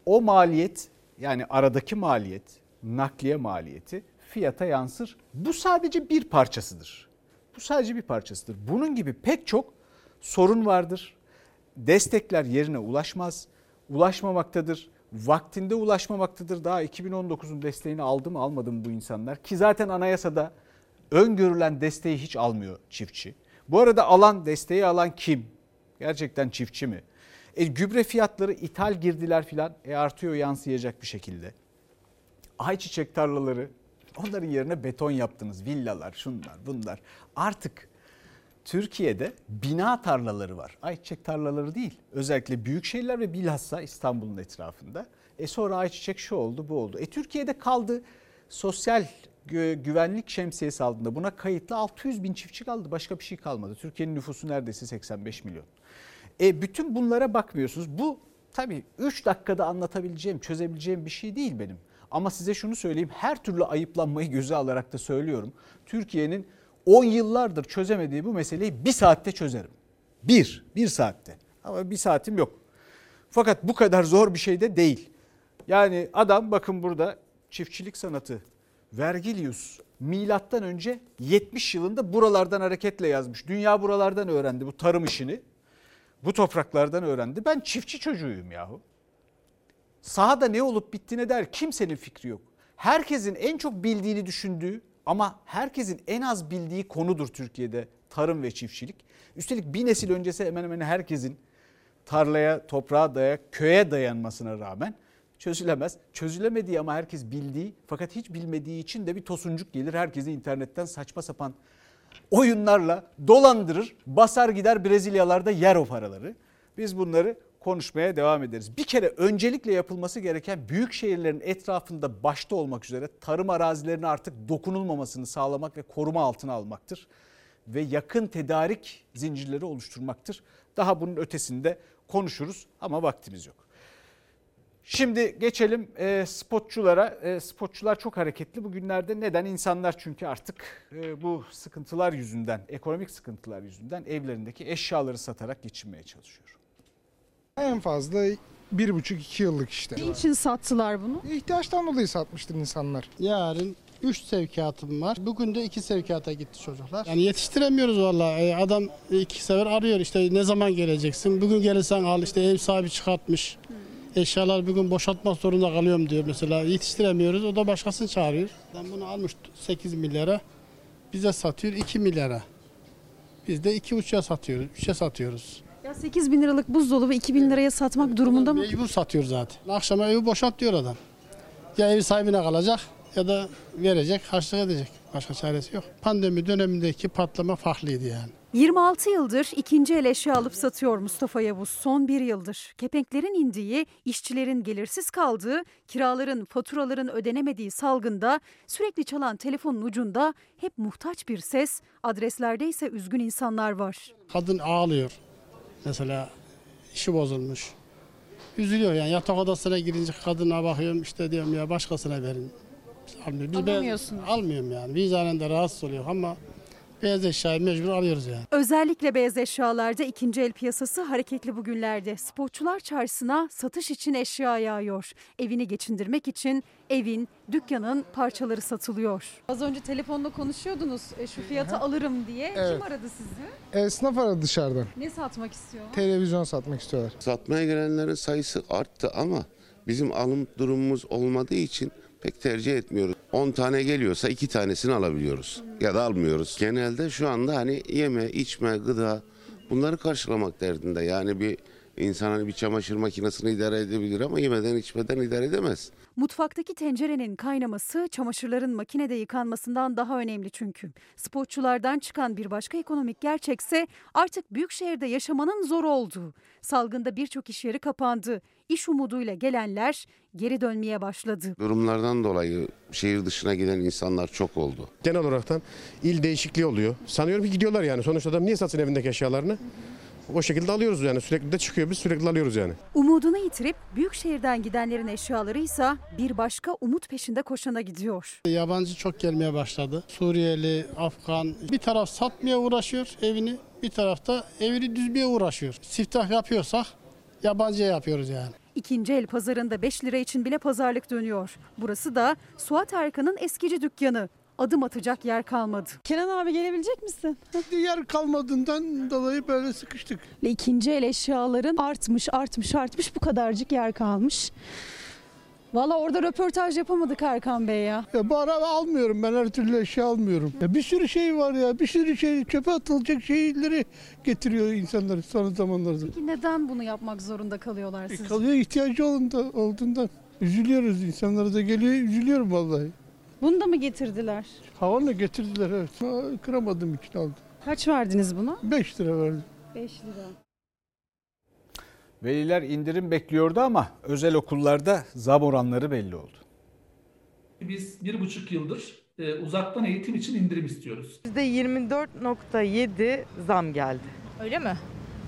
S1: O maliyet yani aradaki maliyet, nakliye maliyeti fiyata yansır. Bu sadece bir parçasıdır. Bu sadece bir parçasıdır. Bunun gibi pek çok sorun vardır. Destekler yerine ulaşmaz, ulaşmamaktadır. Vaktinde ulaşmamaktadır. Daha 2019'un desteğini aldı mı almadı bu insanlar? Ki zaten anayasada öngörülen desteği hiç almıyor çiftçi. Bu arada alan desteği alan kim? Gerçekten çiftçi mi? E, gübre fiyatları ithal girdiler filan e, artıyor yansıyacak bir şekilde. Ayçiçek tarlaları onların yerine beton yaptınız. Villalar şunlar bunlar. Artık Türkiye'de bina tarlaları var. Ayçiçek tarlaları değil. Özellikle büyük şehirler ve bilhassa İstanbul'un etrafında. E sonra ayçiçek şu oldu bu oldu. E Türkiye'de kaldı sosyal güvenlik şemsiyesi altında buna kayıtlı 600 bin çiftçi kaldı. Başka bir şey kalmadı. Türkiye'nin nüfusu neredeyse 85 milyon. E bütün bunlara bakmıyorsunuz. Bu tabii 3 dakikada anlatabileceğim, çözebileceğim bir şey değil benim. Ama size şunu söyleyeyim. Her türlü ayıplanmayı göze alarak da söylüyorum. Türkiye'nin 10 yıllardır çözemediği bu meseleyi bir saatte çözerim. Bir, bir saatte. Ama bir saatim yok. Fakat bu kadar zor bir şey de değil. Yani adam bakın burada çiftçilik sanatı Vergilius milattan önce 70 yılında buralardan hareketle yazmış. Dünya buralardan öğrendi bu tarım işini. Bu topraklardan öğrendi. Ben çiftçi çocuğuyum yahu. Sahada ne olup bittiğine der kimsenin fikri yok. Herkesin en çok bildiğini düşündüğü ama herkesin en az bildiği konudur Türkiye'de tarım ve çiftçilik. Üstelik bir nesil öncesi hemen hemen herkesin tarlaya, toprağa dayak, köye dayanmasına rağmen çözülemez. Çözülemediği ama herkes bildiği fakat hiç bilmediği için de bir tosuncuk gelir. Herkesi internetten saçma sapan oyunlarla dolandırır. Basar gider Brezilyalarda yer o paraları. Biz bunları konuşmaya devam ederiz. Bir kere öncelikle yapılması gereken büyük şehirlerin etrafında başta olmak üzere tarım arazilerine artık dokunulmamasını sağlamak ve koruma altına almaktır. Ve yakın tedarik zincirleri oluşturmaktır. Daha bunun ötesinde konuşuruz ama vaktimiz yok. Şimdi geçelim e, spotçulara. E, spotçular çok hareketli bugünlerde. Neden? İnsanlar çünkü artık e, bu sıkıntılar yüzünden, ekonomik sıkıntılar yüzünden evlerindeki eşyaları satarak geçinmeye çalışıyor.
S25: En fazla bir buçuk iki yıllık işte.
S16: Ne için sattılar bunu?
S25: İhtiyaçtan dolayı satmıştır insanlar.
S26: Yarın 3 sevkiyatım var. Bugün de 2 sevkiyata gitti çocuklar. Yani yetiştiremiyoruz vallahi. E, Adam iki sefer arıyor işte ne zaman geleceksin? Bugün gelirsen al işte ev sahibi çıkartmış. Eşyalar bugün boşaltmak zorunda kalıyorum diyor mesela. Yetiştiremiyoruz o da başkasını çağırıyor. Ben bunu almış 8 milyara. Bize satıyor 2 milyara. Biz de 2,5'a satıyoruz. 3'e satıyoruz.
S16: Ya 8 bin liralık buzdolabı 2 bin liraya satmak durumunda mı?
S26: Mecbur satıyor zaten. Akşama evi boşalt diyor adam. Ya ev sahibine kalacak ya da verecek, harçlık edecek. Başka çaresi yok. Pandemi dönemindeki patlama farklıydı yani.
S16: 26 yıldır ikinci el eşya alıp satıyor Mustafa Yavuz. Son bir yıldır kepenklerin indiği, işçilerin gelirsiz kaldığı, kiraların, faturaların ödenemediği salgında sürekli çalan telefonun ucunda hep muhtaç bir ses, adreslerde ise üzgün insanlar var.
S26: Kadın ağlıyor. Mesela işi bozulmuş. Üzülüyor yani yatak odasına girince kadına bakıyorum işte diyorum ya başkasına verin. Almıyor. Biz ben-
S16: Alamıyorsunuz.
S26: almıyorum yani. Vicdanen de rahatsız oluyor ama beyaz eşyayı mecbur alıyoruz yani.
S16: Özellikle beyaz eşyalarda ikinci el piyasası hareketli bugünlerde. Spotçular çarşısına satış için eşya yağıyor. Evini geçindirmek için evin, dükkanın parçaları satılıyor. Az önce telefonla konuşuyordunuz e, şu fiyata alırım diye.
S25: Evet.
S16: Kim aradı sizi?
S25: Esnaf aradı dışarıdan.
S16: Ne satmak istiyorlar?
S25: Televizyon satmak istiyorlar.
S27: Satmaya gelenlerin sayısı arttı ama bizim alım durumumuz olmadığı için pek tercih etmiyoruz. 10 tane geliyorsa 2 tanesini alabiliyoruz ya da almıyoruz. Genelde şu anda hani yeme, içme, gıda bunları karşılamak derdinde. Yani bir insan hani bir çamaşır makinesini idare edebilir ama yemeden içmeden idare edemez.
S16: Mutfaktaki tencerenin kaynaması çamaşırların makinede yıkanmasından daha önemli çünkü. Spotçulardan çıkan bir başka ekonomik gerçekse artık büyük şehirde yaşamanın zor olduğu. Salgında birçok iş yeri kapandı. İş umuduyla gelenler geri dönmeye başladı.
S27: Durumlardan dolayı şehir dışına giden insanlar çok oldu.
S28: Genel olaraktan il değişikliği oluyor. Sanıyorum ki gidiyorlar yani. Sonuçta adam niye satsın evindeki eşyalarını? O şekilde alıyoruz yani. Sürekli de çıkıyor. Biz sürekli alıyoruz yani.
S16: Umudunu yitirip büyük şehirden gidenlerin eşyaları ise bir başka umut peşinde koşana gidiyor.
S26: Yabancı çok gelmeye başladı. Suriyeli, Afgan bir taraf satmaya uğraşıyor evini, bir tarafta evini düzmeye uğraşıyor. Siftah yapıyorsak yabancıya yapıyoruz yani.
S16: İkinci el pazarında 5 lira için bile pazarlık dönüyor. Burası da Suat Erkan'ın eskici dükkanı. Adım atacak yer kalmadı.
S29: Kenan abi gelebilecek misin?
S26: Yer kalmadığından dolayı böyle sıkıştık.
S29: İkinci el eşyaların artmış, artmış, artmış bu kadarcık yer kalmış. Valla orada röportaj yapamadık Erkan Bey ya.
S26: Ya bu ara almıyorum ben her türlü eşya almıyorum. Ya bir sürü şey var ya bir sürü şey çöpe atılacak şeyleri getiriyor insanlar son zamanlarda.
S16: Peki neden bunu yapmak zorunda kalıyorlar
S26: E,
S16: sizce?
S26: kalıyor ihtiyacı olduğunda, olduğundan. Üzülüyoruz insanlara da geliyor üzülüyorum vallahi.
S29: Bunu da mı getirdiler?
S26: Havanla getirdiler evet. Ha, Kıramadığım için aldım.
S29: Kaç verdiniz buna?
S26: 5 lira verdim.
S29: 5 lira.
S1: Veliler indirim bekliyordu ama özel okullarda zam oranları belli oldu.
S30: Biz bir buçuk yıldır e, uzaktan eğitim için indirim istiyoruz.
S31: %24.7 zam geldi.
S32: Öyle mi?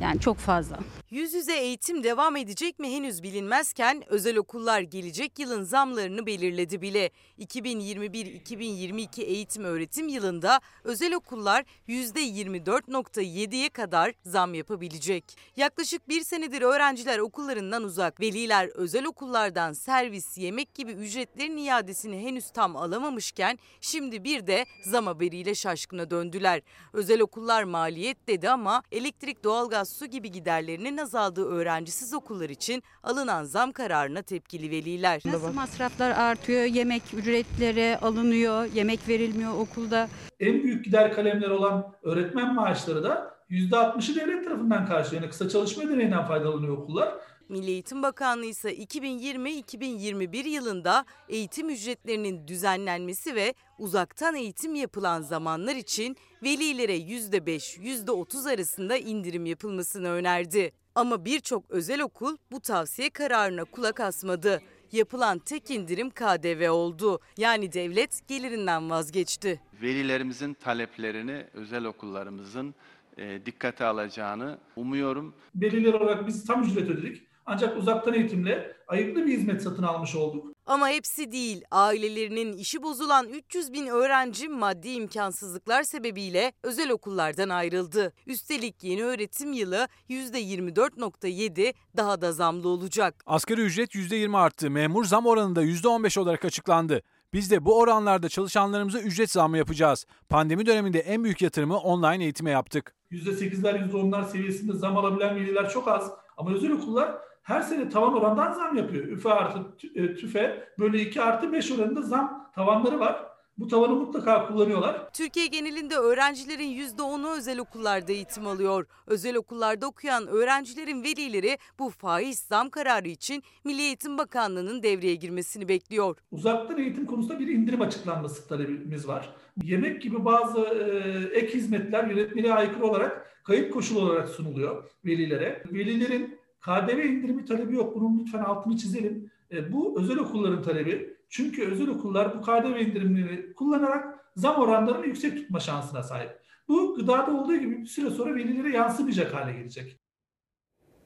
S32: Yani çok fazla.
S9: Yüz yüze eğitim devam edecek mi henüz bilinmezken özel okullar gelecek yılın zamlarını belirledi bile. 2021-2022 eğitim öğretim yılında özel okullar %24.7'ye kadar zam yapabilecek. Yaklaşık bir senedir öğrenciler okullarından uzak. Veliler özel okullardan servis, yemek gibi ücretlerin iadesini henüz tam alamamışken şimdi bir de zam haberiyle şaşkına döndüler. Özel okullar maliyet dedi ama elektrik, doğalgaz, su gibi giderlerinin azaldığı öğrencisiz okullar için alınan zam kararına tepkili veliler.
S32: Nasıl masraflar artıyor, yemek ücretleri alınıyor, yemek verilmiyor okulda.
S30: En büyük gider kalemleri olan öğretmen maaşları da %60'ı devlet tarafından karşılıyor. Yani kısa çalışma ödeneğinden faydalanıyor okullar.
S9: Milli Eğitim Bakanlığı ise 2020-2021 yılında eğitim ücretlerinin düzenlenmesi ve uzaktan eğitim yapılan zamanlar için velilere %5, %30 arasında indirim yapılmasını önerdi. Ama birçok özel okul bu tavsiye kararına kulak asmadı. Yapılan tek indirim KDV oldu. Yani devlet gelirinden vazgeçti.
S33: Velilerimizin taleplerini özel okullarımızın e, dikkate alacağını umuyorum.
S30: Veliler olarak biz tam ücret ödedik. Ancak uzaktan eğitimle ayıplı bir hizmet satın almış olduk.
S9: Ama hepsi değil. Ailelerinin işi bozulan 300 bin öğrenci maddi imkansızlıklar sebebiyle özel okullardan ayrıldı. Üstelik yeni öğretim yılı %24.7 daha da zamlı olacak.
S34: Asgari ücret %20 arttı. Memur zam oranı da %15 olarak açıklandı. Biz de bu oranlarda çalışanlarımıza ücret zammı yapacağız. Pandemi döneminde en büyük yatırımı online eğitime yaptık.
S30: %8'ler %10'lar seviyesinde zam alabilen veliler çok az. Ama özel okullar her sene tavan orandan zam yapıyor. Üfe artı e, tüfe böyle 2 artı 5 oranında zam tavanları var. Bu tavanı mutlaka kullanıyorlar.
S9: Türkiye genelinde öğrencilerin %10'u özel okullarda eğitim alıyor. Özel okullarda okuyan öğrencilerin velileri bu faiz zam kararı için Milli Eğitim Bakanlığı'nın devreye girmesini bekliyor.
S30: Uzaktan eğitim konusunda bir indirim açıklanması talebimiz var. Yemek gibi bazı e, ek hizmetler yönetmeliğe aykırı olarak kayıt koşulu olarak sunuluyor velilere. Velilerin KDV indirimi talebi yok. Bunun lütfen altını çizelim. E, bu özel okulların talebi. Çünkü özel okullar bu KDV indirimleri kullanarak zam oranlarını yüksek tutma şansına sahip. Bu gıdada olduğu gibi bir süre sonra velilere yansımayacak hale gelecek.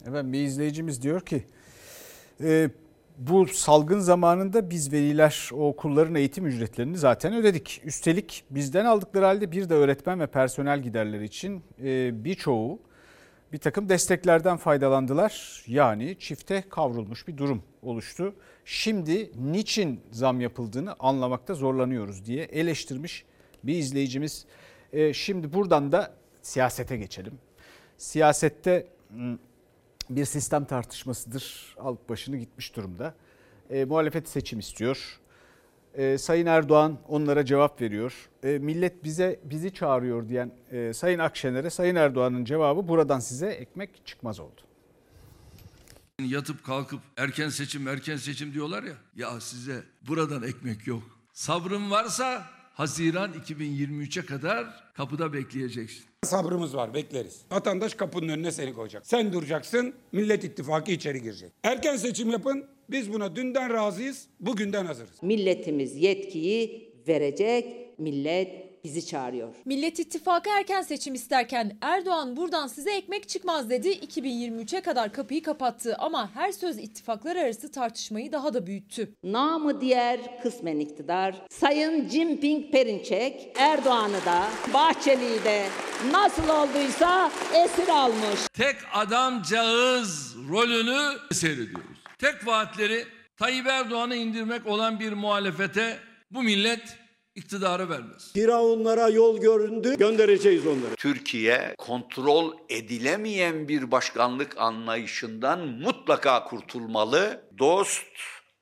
S1: Evet bir izleyicimiz diyor ki e, bu salgın zamanında biz veliler o okulların eğitim ücretlerini zaten ödedik. Üstelik bizden aldıkları halde bir de öğretmen ve personel giderleri için e, birçoğu bir takım desteklerden faydalandılar. Yani çifte kavrulmuş bir durum oluştu. Şimdi niçin zam yapıldığını anlamakta zorlanıyoruz diye eleştirmiş bir izleyicimiz. E, şimdi buradan da siyasete geçelim. Siyasette bir sistem tartışmasıdır. Alıp başını gitmiş durumda. E, muhalefet seçim istiyor. E, Sayın Erdoğan onlara cevap veriyor. E, millet bize bizi çağırıyor diyen e, Sayın Akşener'e Sayın Erdoğan'ın cevabı buradan size ekmek çıkmaz oldu.
S35: Yatıp kalkıp erken seçim erken seçim diyorlar ya. Ya size buradan ekmek yok. Sabrın varsa Haziran 2023'e kadar kapıda bekleyeceksin.
S21: Sabrımız var bekleriz. Vatandaş kapının önüne seni koyacak. Sen duracaksın Millet İttifakı içeri girecek. Erken seçim yapın biz buna dünden razıyız bugünden hazırız.
S17: Milletimiz yetkiyi verecek millet bizi çağırıyor.
S15: Millet İttifakı erken seçim isterken Erdoğan buradan size ekmek çıkmaz dedi. 2023'e kadar kapıyı kapattı ama her söz ittifaklar arası tartışmayı daha da büyüttü.
S17: Namı diğer kısmen iktidar Sayın Jinping Perinçek Erdoğan'ı da Bahçeli'yi de nasıl olduysa esir almış.
S35: Tek adamcağız rolünü seyrediyoruz. Tek vaatleri Tayyip Erdoğan'ı indirmek olan bir muhalefete bu millet iktidarı vermez.
S36: Firavunlara yol göründü, göndereceğiz onları.
S20: Türkiye kontrol edilemeyen bir başkanlık anlayışından mutlaka kurtulmalı. Dost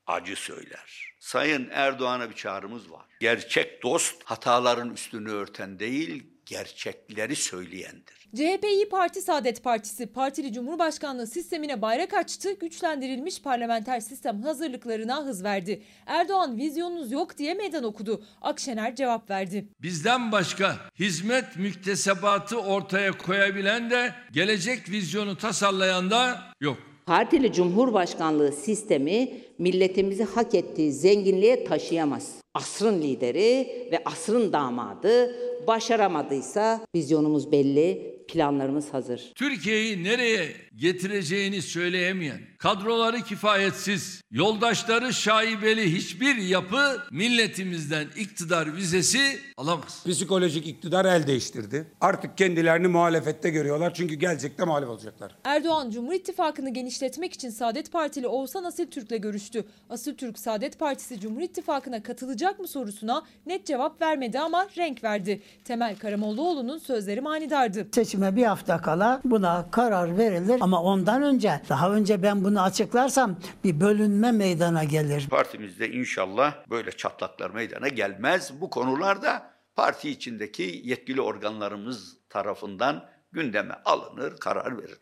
S20: acı söyler. Sayın Erdoğan'a bir çağrımız var. Gerçek dost hataların üstünü örten değil, gerçekleri söyleyendir.
S15: CHP İyi Parti Saadet Partisi partili cumhurbaşkanlığı sistemine bayrak açtı, güçlendirilmiş parlamenter sistem hazırlıklarına hız verdi. Erdoğan vizyonunuz yok diye meydan okudu. Akşener cevap verdi.
S35: Bizden başka hizmet müktesebatı ortaya koyabilen de gelecek vizyonu tasarlayan da yok.
S17: Partili Cumhurbaşkanlığı sistemi milletimizi hak ettiği zenginliğe taşıyamaz. Asrın lideri ve asrın damadı başaramadıysa vizyonumuz belli, planlarımız hazır.
S35: Türkiye'yi nereye getireceğini söyleyemeyen, kadroları kifayetsiz, yoldaşları şaibeli hiçbir yapı milletimizden iktidar vizesi alamaz.
S21: Psikolojik iktidar el değiştirdi. Artık kendilerini muhalefette görüyorlar çünkü gelecekte muhalef olacaklar.
S15: Erdoğan Cumhur İttifakı'nı genişletmek için Saadet Partili Oğuzhan Asil Türk'le görüştü. Asil Türk Saadet Partisi Cumhur İttifakı'na katılacak mı sorusuna net cevap vermedi ama renk verdi. Temel Karamollaoğlu'nun sözleri manidardı.
S37: Seçime bir hafta kala buna karar verilir ama ondan önce daha önce ben bunu açıklarsam bir bölünme meydana gelir.
S20: Partimizde inşallah böyle çatlaklar meydana gelmez. Bu konularda parti içindeki yetkili organlarımız tarafından gündeme alınır, karar verilir.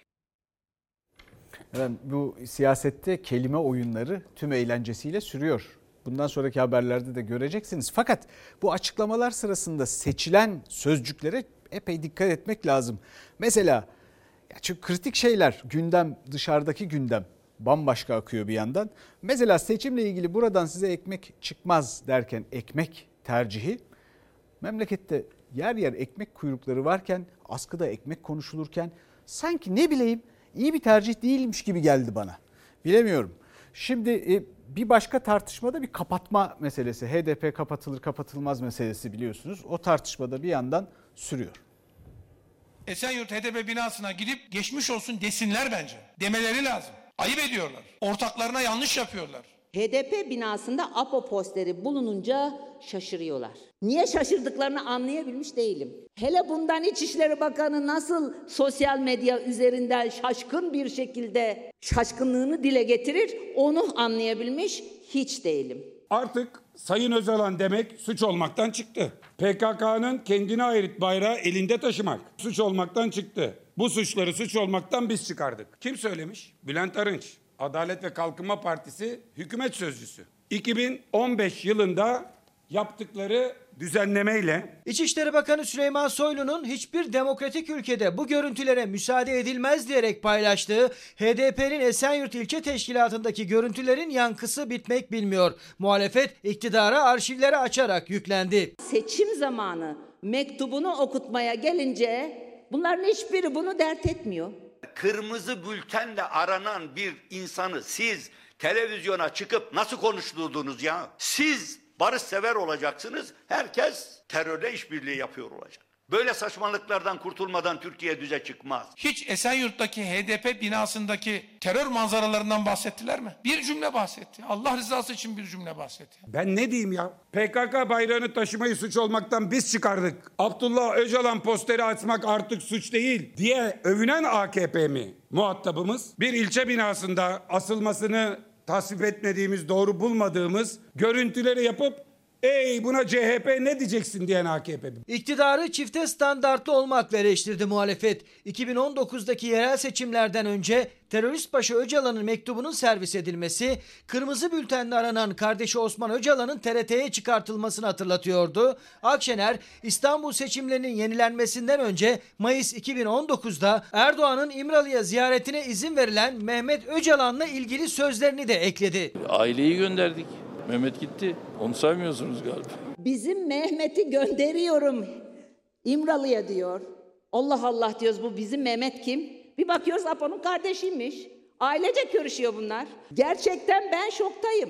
S1: Evet, bu siyasette kelime oyunları tüm eğlencesiyle sürüyor. Bundan sonraki haberlerde de göreceksiniz. Fakat bu açıklamalar sırasında seçilen sözcüklere epey dikkat etmek lazım. Mesela ya çünkü kritik şeyler gündem dışarıdaki gündem bambaşka akıyor bir yandan. Mesela seçimle ilgili buradan size ekmek çıkmaz derken ekmek tercihi memlekette yer yer ekmek kuyrukları varken askıda ekmek konuşulurken sanki ne bileyim iyi bir tercih değilmiş gibi geldi bana. Bilemiyorum. Şimdi bir başka tartışmada bir kapatma meselesi. HDP kapatılır kapatılmaz meselesi biliyorsunuz. O tartışmada bir yandan sürüyor.
S38: Esenyurt HDP binasına gidip geçmiş olsun desinler bence. Demeleri lazım. Ayıp ediyorlar. Ortaklarına yanlış yapıyorlar.
S17: HDP binasında APO posteri bulununca şaşırıyorlar. Niye şaşırdıklarını anlayabilmiş değilim. Hele bundan İçişleri Bakanı nasıl sosyal medya üzerinden şaşkın bir şekilde şaşkınlığını dile getirir onu anlayabilmiş hiç değilim.
S21: Artık Sayın Özalan demek suç olmaktan çıktı. PKK'nın kendine ait bayrağı elinde taşımak suç olmaktan çıktı. Bu suçları suç olmaktan biz çıkardık. Kim söylemiş? Bülent Arınç. Adalet ve Kalkınma Partisi hükümet sözcüsü. 2015 yılında yaptıkları düzenlemeyle
S22: İçişleri Bakanı Süleyman Soylu'nun hiçbir demokratik ülkede bu görüntülere müsaade edilmez diyerek paylaştığı HDP'nin Esenyurt İlçe Teşkilatı'ndaki görüntülerin yankısı bitmek bilmiyor. Muhalefet iktidara arşivleri açarak yüklendi.
S17: Seçim zamanı mektubunu okutmaya gelince bunların hiçbiri bunu dert etmiyor.
S20: Kırmızı bültenle aranan bir insanı siz televizyona çıkıp nasıl konuşturdunuz ya? Siz barışsever olacaksınız. Herkes terörle işbirliği yapıyor olacak. Böyle saçmalıklardan kurtulmadan Türkiye düze çıkmaz.
S38: Hiç Esenyurt'taki HDP binasındaki terör manzaralarından bahsettiler mi? Bir cümle bahsetti. Allah rızası için bir cümle bahsetti.
S21: Ben ne diyeyim ya? PKK bayrağını taşımayı suç olmaktan biz çıkardık. Abdullah Öcalan posteri atmak artık suç değil diye övünen AKP mi muhatabımız? Bir ilçe binasında asılmasını tasvip etmediğimiz, doğru bulmadığımız görüntüleri yapıp ey buna CHP ne diyeceksin diyen AKP.
S22: İktidarı çifte standartlı olmakla eleştirdi muhalefet. 2019'daki yerel seçimlerden önce terörist başı Öcalan'ın mektubunun servis edilmesi, kırmızı bültenle aranan kardeşi Osman Öcalan'ın TRT'ye çıkartılmasını hatırlatıyordu. Akşener İstanbul seçimlerinin yenilenmesinden önce Mayıs 2019'da Erdoğan'ın İmralı'ya ziyaretine izin verilen Mehmet Öcalan'la ilgili sözlerini de ekledi.
S39: Aileyi gönderdik. Mehmet gitti. Onu saymıyorsunuz galiba.
S17: Bizim Mehmet'i gönderiyorum İmralı'ya diyor. Allah Allah diyoruz bu bizim Mehmet kim? Bir bakıyoruz Apo'nun kardeşiymiş. Ailece görüşüyor bunlar. Gerçekten ben şoktayım.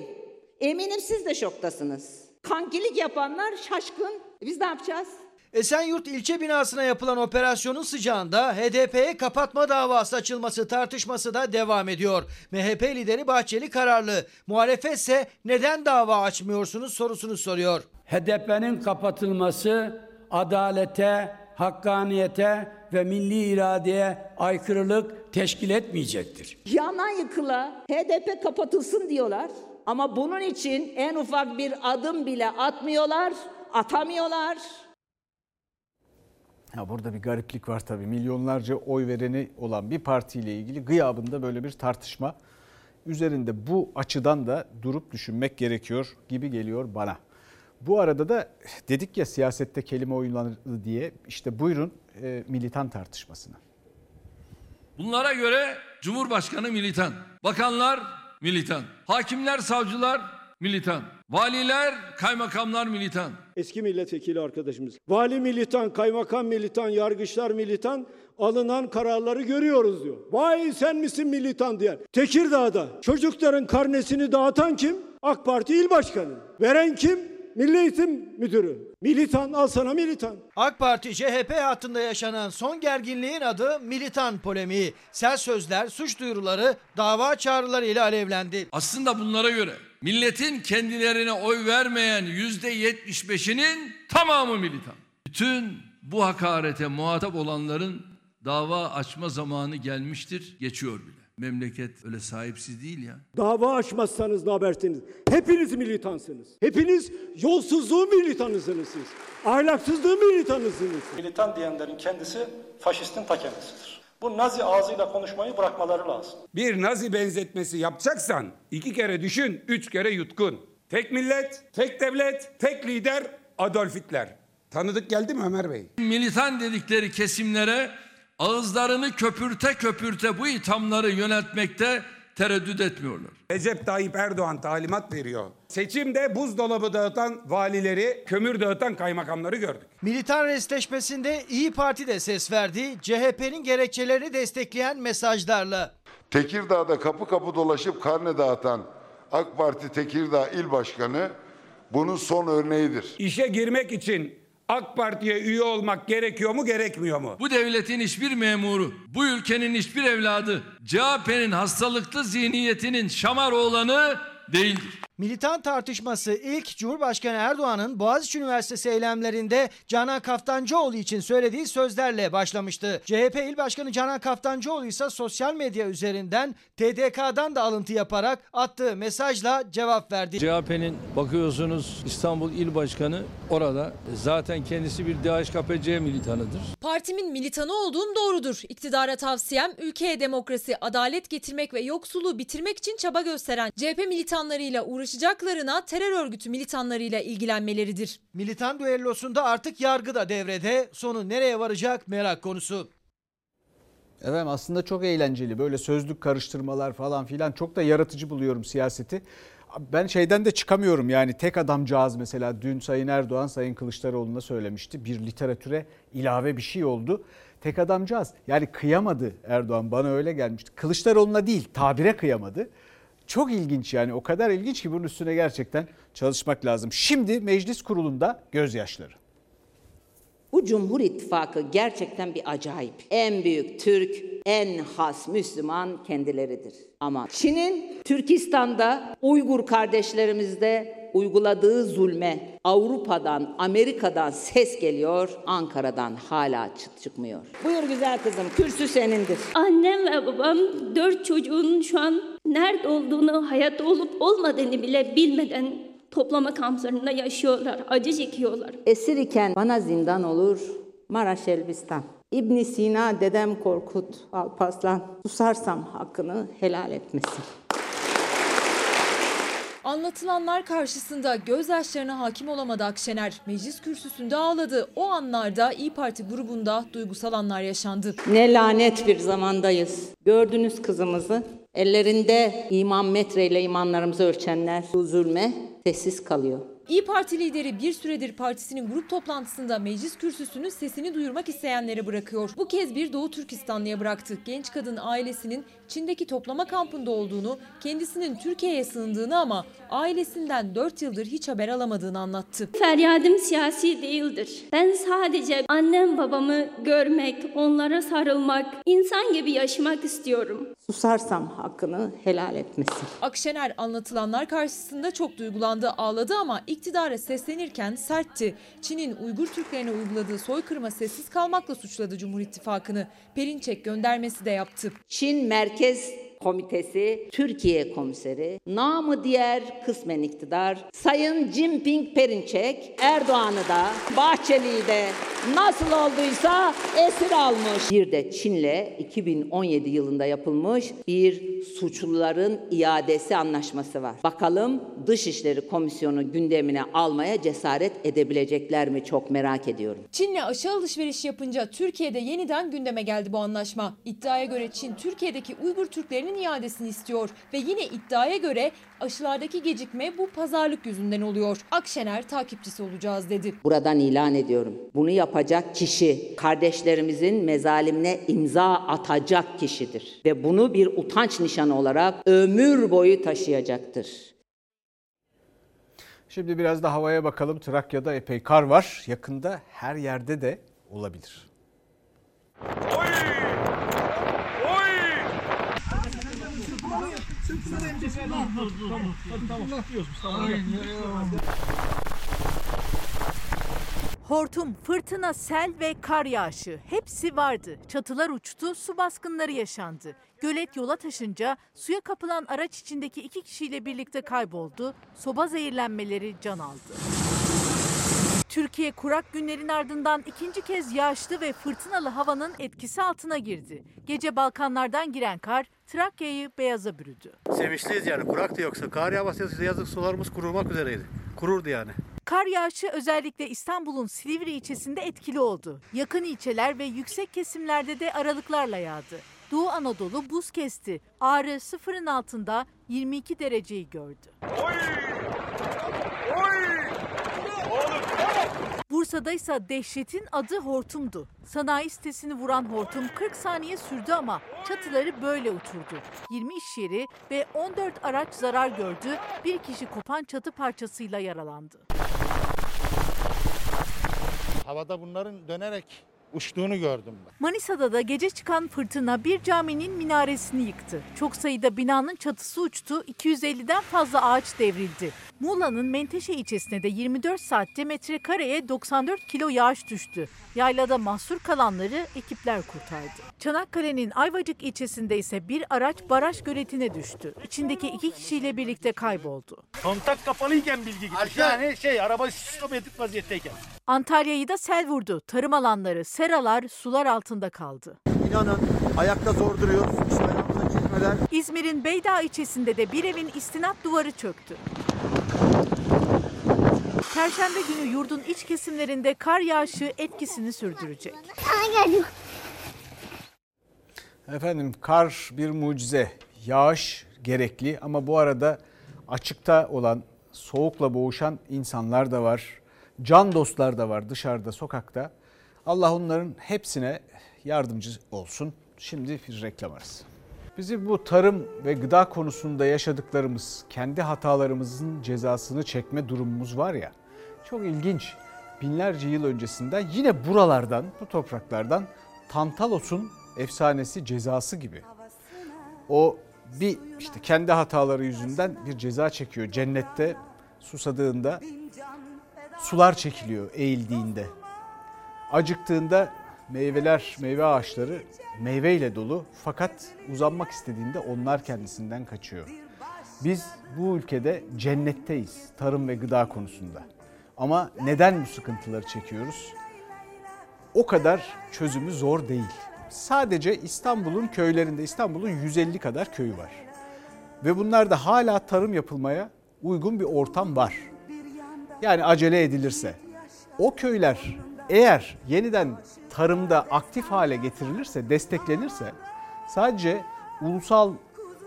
S17: Eminim siz de şoktasınız. Kankilik yapanlar şaşkın. Biz ne yapacağız?
S22: Esenyurt ilçe binasına yapılan operasyonun sıcağında HDP'ye kapatma davası açılması tartışması da devam ediyor. MHP lideri Bahçeli kararlı. Muhalefet ise neden dava açmıyorsunuz sorusunu soruyor.
S40: HDP'nin kapatılması adalete, hakkaniyete ve milli iradeye aykırılık teşkil etmeyecektir.
S17: Yana yıkıla HDP kapatılsın diyorlar. Ama bunun için en ufak bir adım bile atmıyorlar, atamıyorlar.
S1: Ya burada bir gariplik var tabii. Milyonlarca oy vereni olan bir partiyle ilgili gıyabında böyle bir tartışma üzerinde bu açıdan da durup düşünmek gerekiyor gibi geliyor bana. Bu arada da dedik ya siyasette kelime oyunlanır diye işte buyurun e, militan tartışmasına.
S10: Bunlara göre Cumhurbaşkanı militan, bakanlar militan, hakimler, savcılar militan, valiler, kaymakamlar militan.
S12: Eski milletvekili arkadaşımız. Vali militan, kaymakam militan, yargıçlar militan alınan kararları görüyoruz diyor. Vay sen misin militan diyen. Tekirdağ'da çocukların karnesini dağıtan kim? AK Parti il başkanı. Veren kim? Milli Eğitim Müdürü. Militan al sana militan.
S22: AK Parti CHP hattında yaşanan son gerginliğin adı militan polemiği. Sert sözler, suç duyuruları, dava çağrıları ile alevlendi.
S10: Aslında bunlara göre milletin kendilerine oy vermeyen yüzde yetmiş beşinin tamamı militan. Bütün bu hakarete muhatap olanların dava açma zamanı gelmiştir, geçiyor bile. Memleket öyle sahipsiz değil ya.
S12: Dava açmazsanız ne habersiniz? Hepiniz militansınız. Hepiniz yolsuzluğun militanısınız siz. Ahlaksızlığın militanısınız.
S41: Militan diyenlerin kendisi faşistin ta kendisidir. Bu nazi ağzıyla konuşmayı bırakmaları lazım.
S21: Bir nazi benzetmesi yapacaksan iki kere düşün, üç kere yutkun. Tek millet, tek devlet, tek lider Adolf Hitler. Tanıdık geldi mi Ömer Bey?
S10: Militan dedikleri kesimlere ağızlarını köpürte köpürte bu ithamları yöneltmekte tereddüt etmiyorlar.
S21: Recep Tayyip Erdoğan talimat veriyor. Seçimde buzdolabı dağıtan valileri, kömür dağıtan kaymakamları gördük.
S22: Militan restleşmesinde İyi Parti de ses verdi. CHP'nin gerekçelerini destekleyen mesajlarla.
S42: Tekirdağ'da kapı kapı dolaşıp karne dağıtan AK Parti Tekirdağ İl Başkanı bunun son örneğidir.
S21: İşe girmek için AK Parti'ye üye olmak gerekiyor mu gerekmiyor mu?
S10: Bu devletin hiçbir memuru, bu ülkenin hiçbir evladı CHP'nin hastalıklı zihniyetinin şamar oğlanı değildir.
S22: Militan tartışması ilk Cumhurbaşkanı Erdoğan'ın Boğaziçi Üniversitesi eylemlerinde Canan Kaftancıoğlu için söylediği sözlerle başlamıştı. CHP İl Başkanı Canan Kaftancıoğlu ise sosyal medya üzerinden TDK'dan da alıntı yaparak attığı mesajla cevap verdi.
S35: CHP'nin bakıyorsunuz İstanbul İl Başkanı orada zaten kendisi bir DHKPC militanıdır.
S15: Partimin militanı olduğum doğrudur. İktidara tavsiyem ülkeye demokrasi, adalet getirmek ve yoksulluğu bitirmek için çaba gösteren CHP militanlarıyla uğraşacaklarına terör örgütü militanlarıyla ilgilenmeleridir.
S22: Militan düellosunda artık yargı da devrede. Sonu nereye varacak merak konusu.
S1: Efendim aslında çok eğlenceli böyle sözlük karıştırmalar falan filan çok da yaratıcı buluyorum siyaseti. Ben şeyden de çıkamıyorum yani tek adamcağız mesela dün Sayın Erdoğan Sayın Kılıçdaroğlu'na söylemişti. Bir literatüre ilave bir şey oldu. Tek adamcağız yani kıyamadı Erdoğan bana öyle gelmişti. Kılıçdaroğlu'na değil tabire kıyamadı. Çok ilginç yani o kadar ilginç ki bunun üstüne gerçekten çalışmak lazım. Şimdi meclis kurulunda gözyaşları.
S17: Bu Cumhur İttifakı gerçekten bir acayip. En büyük Türk, en has Müslüman kendileridir. Ama Çin'in Türkistan'da Uygur kardeşlerimizde uyguladığı zulme Avrupa'dan, Amerika'dan ses geliyor, Ankara'dan hala çıt çıkmıyor. Buyur güzel kızım, kürsü senindir.
S43: Annem ve babam dört çocuğun şu an nerede olduğunu, hayatta olup olmadığını bile bilmeden toplama kamplarında yaşıyorlar, acı çekiyorlar.
S17: Esir iken bana zindan olur, Maraş Elbistan. İbn Sina dedem Korkut Alparslan susarsam hakkını helal etmesin.
S15: Anlatılanlar karşısında gözyaşlarına hakim olamadı Akşener. Meclis kürsüsünde ağladı. O anlarda İyi Parti grubunda duygusal anlar yaşandı.
S17: Ne lanet bir zamandayız. Gördünüz kızımızı. Ellerinde iman metreyle imanlarımızı ölçenler bu zulme sessiz kalıyor.
S15: İyi Parti lideri bir süredir partisinin grup toplantısında meclis kürsüsünü sesini duyurmak isteyenlere bırakıyor. Bu kez bir Doğu Türkistanlı'ya bıraktı. Genç kadın ailesinin Çin'deki toplama kampında olduğunu, kendisinin Türkiye'ye sığındığını ama ailesinden 4 yıldır hiç haber alamadığını anlattı.
S43: Feryadım siyasi değildir. Ben sadece annem babamı görmek, onlara sarılmak, insan gibi yaşamak istiyorum.
S17: Susarsam hakkını helal etmesin.
S15: Akşener anlatılanlar karşısında çok duygulandı, ağladı ama iktidara seslenirken sertti. Çin'in Uygur Türklerine uyguladığı soykırıma sessiz kalmakla suçladı Cumhur İttifakı'nı. Perinçek göndermesi de yaptı.
S17: Çin Merkez because Komitesi, Türkiye Komiseri, namı diğer kısmen iktidar, Sayın Jinping Perinçek, Erdoğan'ı da, Bahçeli'yi de nasıl olduysa esir almış. Bir de Çin'le 2017 yılında yapılmış bir suçluların iadesi anlaşması var. Bakalım Dışişleri Komisyonu gündemine almaya cesaret edebilecekler mi çok merak ediyorum.
S15: Çin'le aşı alışverişi yapınca Türkiye'de yeniden gündeme geldi bu anlaşma. İddiaya göre Çin Türkiye'deki Uygur Türklerinin iadesini istiyor ve yine iddiaya göre aşılardaki gecikme bu pazarlık yüzünden oluyor. Akşener takipçisi olacağız dedi.
S17: Buradan ilan ediyorum. Bunu yapacak kişi kardeşlerimizin mezalimine imza atacak kişidir ve bunu bir utanç nişanı olarak ömür boyu taşıyacaktır.
S1: Şimdi biraz da havaya bakalım. Trakya'da epey kar var. Yakında her yerde de olabilir.
S4: Hortum, fırtına, sel ve kar yağışı hepsi vardı. Çatılar uçtu, su baskınları yaşandı. Gölet yola taşınca suya kapılan araç içindeki iki kişiyle birlikte kayboldu. Soba zehirlenmeleri can aldı. Türkiye kurak günlerin ardından ikinci kez yağışlı ve fırtınalı havanın etkisi altına girdi. Gece Balkanlardan giren kar Trakya'yı beyaza bürüdü.
S44: Sevinçliyiz yani kuraktı yoksa kar yağması yazık sularımız kurumak üzereydi. Kururdu yani.
S4: Kar yağışı özellikle İstanbul'un Silivri ilçesinde etkili oldu. Yakın ilçeler ve yüksek kesimlerde de aralıklarla yağdı. Doğu Anadolu buz kesti. Ağrı sıfırın altında 22 dereceyi gördü. Bursa'da ise dehşetin adı hortumdu. Sanayi sitesini vuran hortum 40 saniye sürdü ama çatıları böyle uçurdu. 20 iş yeri ve 14 araç zarar gördü. Bir kişi kopan çatı parçasıyla yaralandı.
S44: Havada bunların dönerek
S45: uçtuğunu gördüm ben.
S4: Manisa'da da gece çıkan fırtına bir caminin minaresini yıktı. Çok sayıda binanın çatısı uçtu, 250'den fazla ağaç devrildi. Muğla'nın Menteşe ilçesine de 24 saatte metrekareye 94 kilo yağış düştü. Yaylada mahsur kalanları ekipler kurtardı. Çanakkale'nin Ayvacık ilçesinde ise bir araç baraj göletine düştü. İçindeki iki kişiyle birlikte kayboldu.
S45: Kontak kapalıyken bilgi gitti. Yani şey araba stop edip vaziyetteyken.
S4: Antalya'yı da sel vurdu. Tarım alanları, seralar sular altında kaldı.
S46: İnanın ayakta zor duruyoruz. Ayağımıza çizmeler.
S4: İzmir'in Beydağ ilçesinde de bir evin istinat duvarı çöktü. Perşembe günü yurdun iç kesimlerinde kar yağışı etkisini sürdürecek.
S1: Efendim kar bir mucize, yağış gerekli ama bu arada açıkta olan, soğukla boğuşan insanlar da var. Can dostlar da var dışarıda, sokakta. Allah onların hepsine yardımcı olsun. Şimdi bir reklam arası. Bizi bu tarım ve gıda konusunda yaşadıklarımız, kendi hatalarımızın cezasını çekme durumumuz var ya. Çok ilginç. Binlerce yıl öncesinden yine buralardan, bu topraklardan Tantalos'un efsanesi cezası gibi. O bir işte kendi hataları yüzünden bir ceza çekiyor. Cennette susadığında sular çekiliyor eğildiğinde. Acıktığında meyveler, meyve ağaçları meyveyle dolu fakat uzanmak istediğinde onlar kendisinden kaçıyor. Biz bu ülkede cennetteyiz tarım ve gıda konusunda. Ama neden bu sıkıntıları çekiyoruz? O kadar çözümü zor değil. Sadece İstanbul'un köylerinde İstanbul'un 150 kadar köyü var. Ve bunlarda hala tarım yapılmaya uygun bir ortam var. Yani acele edilirse. O köyler eğer yeniden tarımda aktif hale getirilirse, desteklenirse sadece ulusal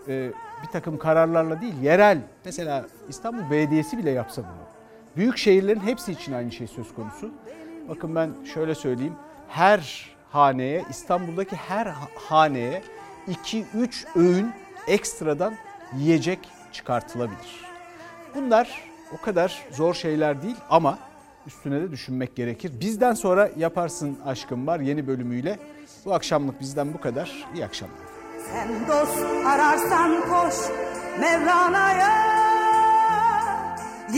S1: e, bir takım kararlarla değil, yerel mesela İstanbul Belediyesi bile yapsa bunu. Büyük şehirlerin hepsi için aynı şey söz konusu. Bakın ben şöyle söyleyeyim. Her haneye, İstanbul'daki her haneye 2-3 öğün ekstradan yiyecek çıkartılabilir. Bunlar o kadar zor şeyler değil ama üstüne de düşünmek gerekir. Bizden sonra yaparsın aşkım var yeni bölümüyle. Bu akşamlık bizden bu kadar. İyi akşamlar.
S47: Sen dost ararsan koş Mevlana'ya